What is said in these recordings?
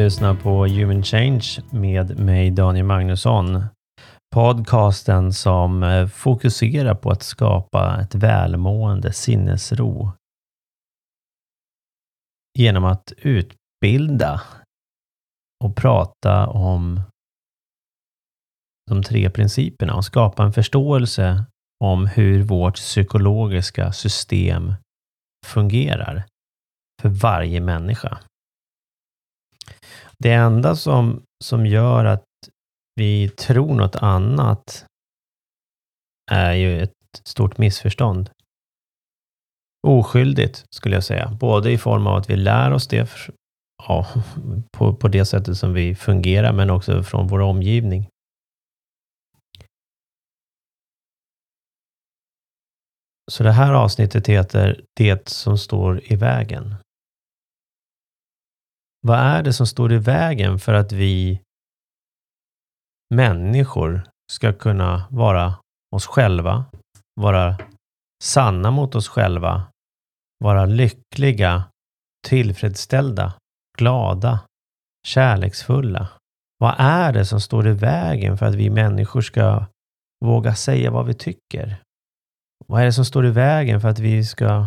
Lyssnar på Human Change med mig Daniel Magnusson. Podcasten som eh, fokuserar på att skapa ett välmående sinnesro genom att utbilda och prata om de tre principerna och skapa en förståelse om hur vårt psykologiska system fungerar för varje människa. Det enda som, som gör att vi tror något annat är ju ett stort missförstånd. Oskyldigt skulle jag säga, både i form av att vi lär oss det ja, på, på det sättet som vi fungerar, men också från vår omgivning. Så det här avsnittet heter Det som står i vägen. Vad är det som står i vägen för att vi människor ska kunna vara oss själva, vara sanna mot oss själva, vara lyckliga, tillfredsställda, glada, kärleksfulla? Vad är det som står i vägen för att vi människor ska våga säga vad vi tycker? Vad är det som står i vägen för att vi ska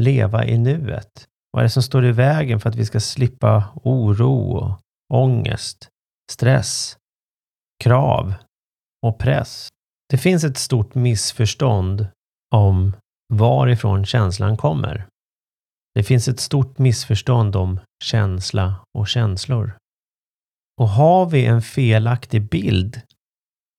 leva i nuet? Vad är det som står i vägen för att vi ska slippa oro, och ångest, stress, krav och press? Det finns ett stort missförstånd om varifrån känslan kommer. Det finns ett stort missförstånd om känsla och känslor. Och har vi en felaktig bild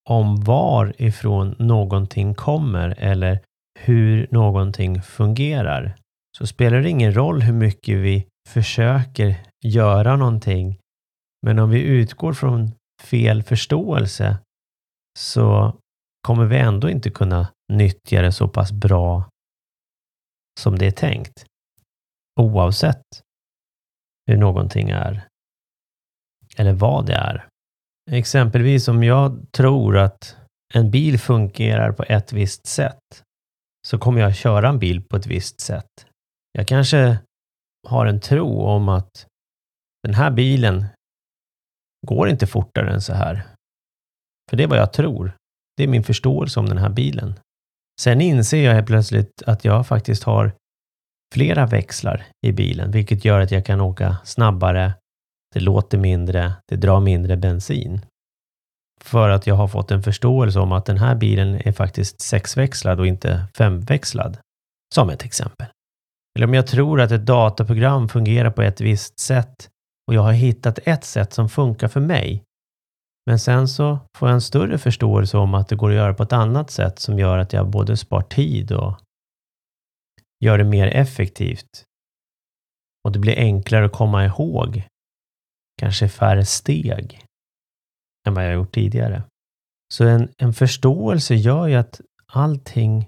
om varifrån någonting kommer eller hur någonting fungerar så spelar det ingen roll hur mycket vi försöker göra någonting. Men om vi utgår från fel förståelse så kommer vi ändå inte kunna nyttja det så pass bra som det är tänkt. Oavsett hur någonting är. Eller vad det är. Exempelvis om jag tror att en bil fungerar på ett visst sätt så kommer jag köra en bil på ett visst sätt. Jag kanske har en tro om att den här bilen går inte fortare än så här. För det är vad jag tror. Det är min förståelse om den här bilen. Sen inser jag helt plötsligt att jag faktiskt har flera växlar i bilen, vilket gör att jag kan åka snabbare, det låter mindre, det drar mindre bensin. För att jag har fått en förståelse om att den här bilen är faktiskt sexväxlad och inte femväxlad. Som ett exempel. Eller om jag tror att ett dataprogram fungerar på ett visst sätt och jag har hittat ett sätt som funkar för mig. Men sen så får jag en större förståelse om att det går att göra på ett annat sätt som gör att jag både spar tid och gör det mer effektivt. Och det blir enklare att komma ihåg. Kanske färre steg än vad jag gjort tidigare. Så en, en förståelse gör ju att allting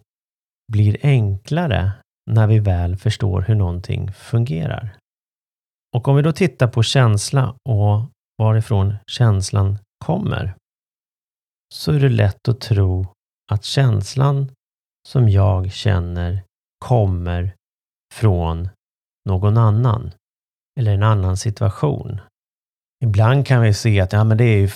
blir enklare när vi väl förstår hur någonting fungerar. Och om vi då tittar på känsla och varifrån känslan kommer, så är det lätt att tro att känslan som jag känner kommer från någon annan eller en annan situation. Ibland kan vi se att ja, men det är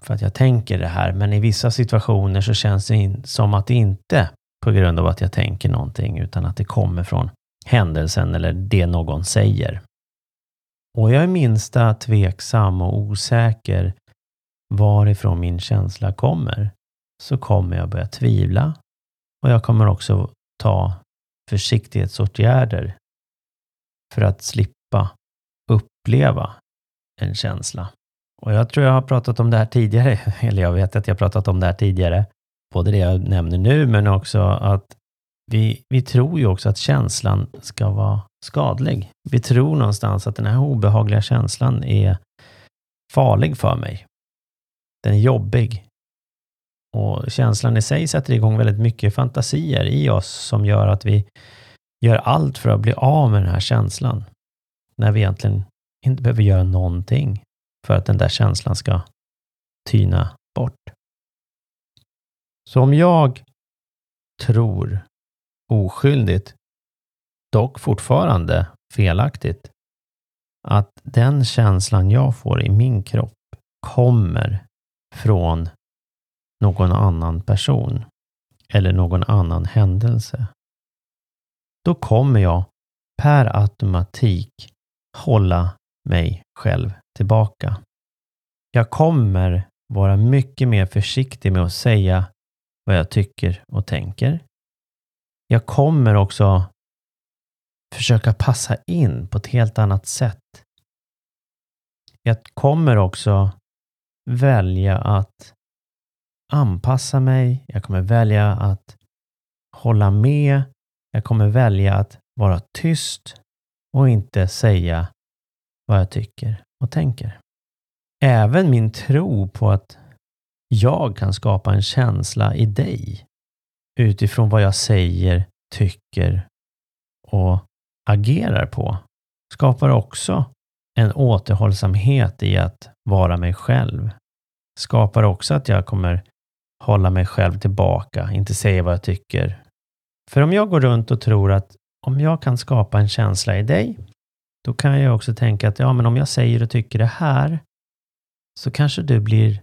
för att jag tänker det här, men i vissa situationer så känns det som att det inte på grund av att jag tänker någonting, utan att det kommer från händelsen eller det någon säger. Och jag är minsta tveksam och osäker varifrån min känsla kommer, så kommer jag börja tvivla och jag kommer också ta försiktighetsåtgärder för att slippa uppleva en känsla. Och jag tror jag har pratat om det här tidigare, eller jag vet att jag har pratat om det här tidigare, både det jag nämner nu, men också att vi, vi tror ju också att känslan ska vara skadlig. Vi tror någonstans att den här obehagliga känslan är farlig för mig. Den är jobbig. Och känslan i sig sätter igång väldigt mycket fantasier i oss som gör att vi gör allt för att bli av med den här känslan. När vi egentligen inte behöver göra någonting för att den där känslan ska tyna bort. Så om jag tror oskyldigt, dock fortfarande felaktigt, att den känslan jag får i min kropp kommer från någon annan person eller någon annan händelse, då kommer jag per automatik hålla mig själv tillbaka. Jag kommer vara mycket mer försiktig med att säga vad jag tycker och tänker. Jag kommer också försöka passa in på ett helt annat sätt. Jag kommer också välja att anpassa mig. Jag kommer välja att hålla med. Jag kommer välja att vara tyst och inte säga vad jag tycker och tänker. Även min tro på att jag kan skapa en känsla i dig utifrån vad jag säger, tycker och agerar på skapar också en återhållsamhet i att vara mig själv. Skapar också att jag kommer hålla mig själv tillbaka, inte säga vad jag tycker. För om jag går runt och tror att om jag kan skapa en känsla i dig, då kan jag också tänka att ja, men om jag säger och tycker det här, så kanske du blir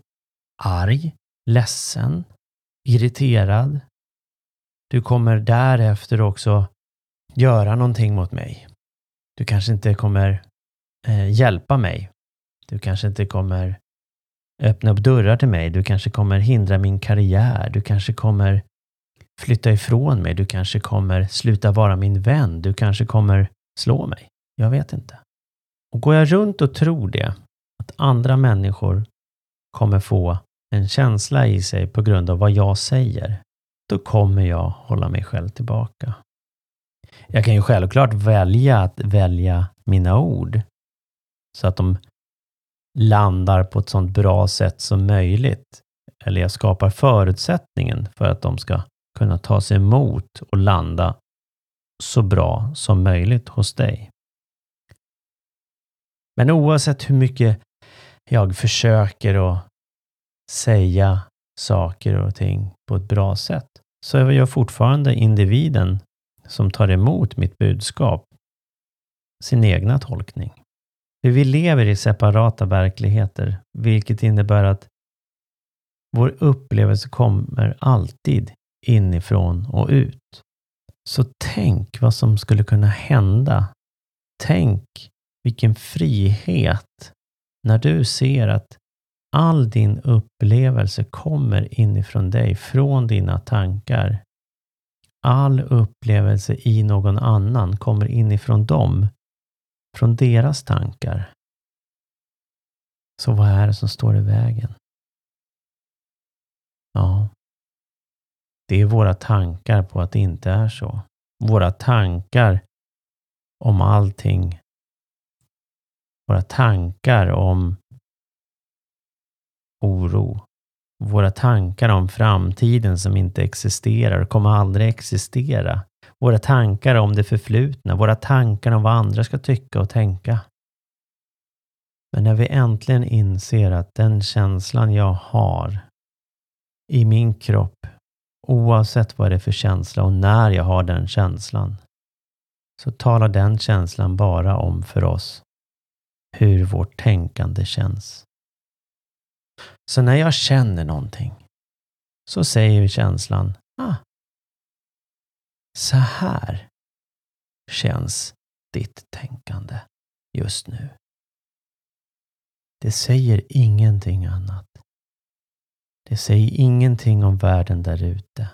arg, ledsen, irriterad. Du kommer därefter också göra någonting mot mig. Du kanske inte kommer eh, hjälpa mig. Du kanske inte kommer öppna upp dörrar till mig. Du kanske kommer hindra min karriär. Du kanske kommer flytta ifrån mig. Du kanske kommer sluta vara min vän. Du kanske kommer slå mig. Jag vet inte. Och går jag runt och tror det, att andra människor kommer få en känsla i sig på grund av vad jag säger, då kommer jag hålla mig själv tillbaka. Jag kan ju självklart välja att välja mina ord så att de landar på ett sånt bra sätt som möjligt. Eller jag skapar förutsättningen för att de ska kunna ta sig emot och landa så bra som möjligt hos dig. Men oavsett hur mycket jag försöker och säga saker och ting på ett bra sätt så är jag fortfarande individen som tar emot mitt budskap sin egna tolkning. För vi lever i separata verkligheter, vilket innebär att vår upplevelse kommer alltid inifrån och ut. Så tänk vad som skulle kunna hända. Tänk vilken frihet när du ser att all din upplevelse kommer inifrån dig, från dina tankar. All upplevelse i någon annan kommer inifrån dem, från deras tankar. Så vad är det som står i vägen? Ja, det är våra tankar på att det inte är så. Våra tankar om allting. Våra tankar om oro. Våra tankar om framtiden som inte existerar och kommer aldrig existera. Våra tankar om det förflutna. Våra tankar om vad andra ska tycka och tänka. Men när vi äntligen inser att den känslan jag har i min kropp, oavsett vad det är för känsla och när jag har den känslan, så talar den känslan bara om för oss hur vårt tänkande känns. Så när jag känner någonting så säger känslan, ah, så här känns ditt tänkande just nu. Det säger ingenting annat. Det säger ingenting om världen där ute.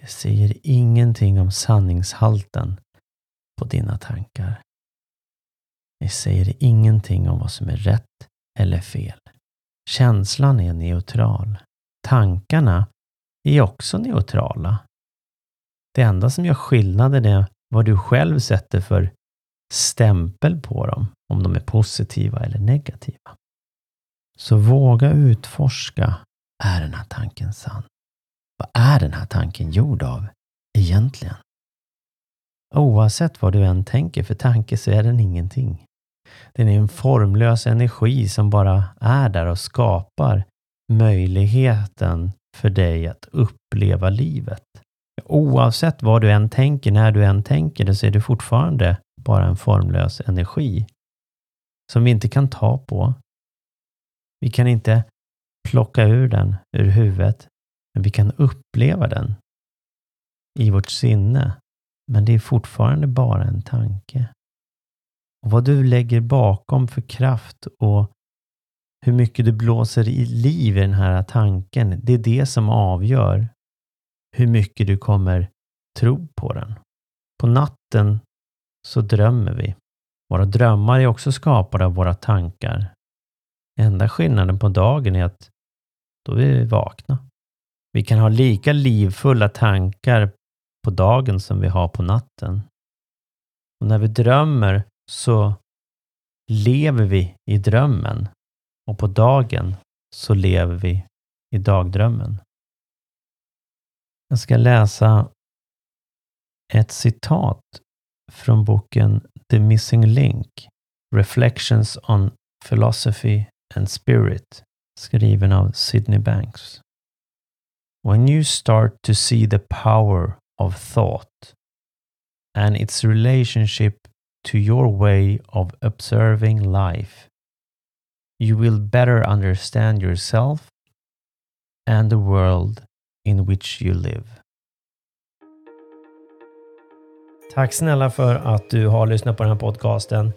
Det säger ingenting om sanningshalten på dina tankar. Det säger ingenting om vad som är rätt eller fel. Känslan är neutral. Tankarna är också neutrala. Det enda som gör skillnaden är vad du själv sätter för stämpel på dem, om de är positiva eller negativa. Så våga utforska. Är den här tanken sann? Vad är den här tanken gjord av egentligen? Oavsett vad du än tänker för tanke så är den ingenting. Den är en formlös energi som bara är där och skapar möjligheten för dig att uppleva livet. Oavsett vad du än tänker, när du än tänker det, så är det fortfarande bara en formlös energi som vi inte kan ta på. Vi kan inte plocka ur den ur huvudet, men vi kan uppleva den i vårt sinne. Men det är fortfarande bara en tanke. Och vad du lägger bakom för kraft och hur mycket du blåser i liv i den här tanken, det är det som avgör hur mycket du kommer tro på den. På natten så drömmer vi. Våra drömmar är också skapade av våra tankar. Enda skillnaden på dagen är att då är vi vakna. Vi kan ha lika livfulla tankar på dagen som vi har på natten. Och när vi drömmer så lever vi i drömmen och på dagen så lever vi i dagdrömmen. Jag ska läsa ett citat från boken The Missing Link Reflections on Philosophy and Spirit skriven av Sidney Banks. When you start to see the power of thought and its relationship to your way of observing life, you will better understand yourself and the world in which you live. Tack snälla för att du har lyssnat på den här podcasten.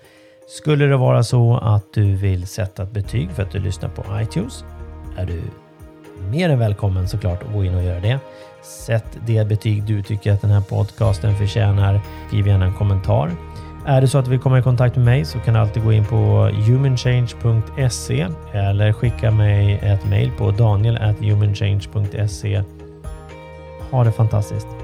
Skulle det vara så att du vill sätta ett betyg för att du lyssnar på iTunes är du mer än välkommen såklart att gå in och göra det. Sätt det betyg du tycker att den här podcasten förtjänar. Skriv gärna en kommentar. Är det så att du vill komma i kontakt med mig så kan du alltid gå in på humanchange.se eller skicka mig ett mejl på daniel.humanchange.se. Ha det fantastiskt!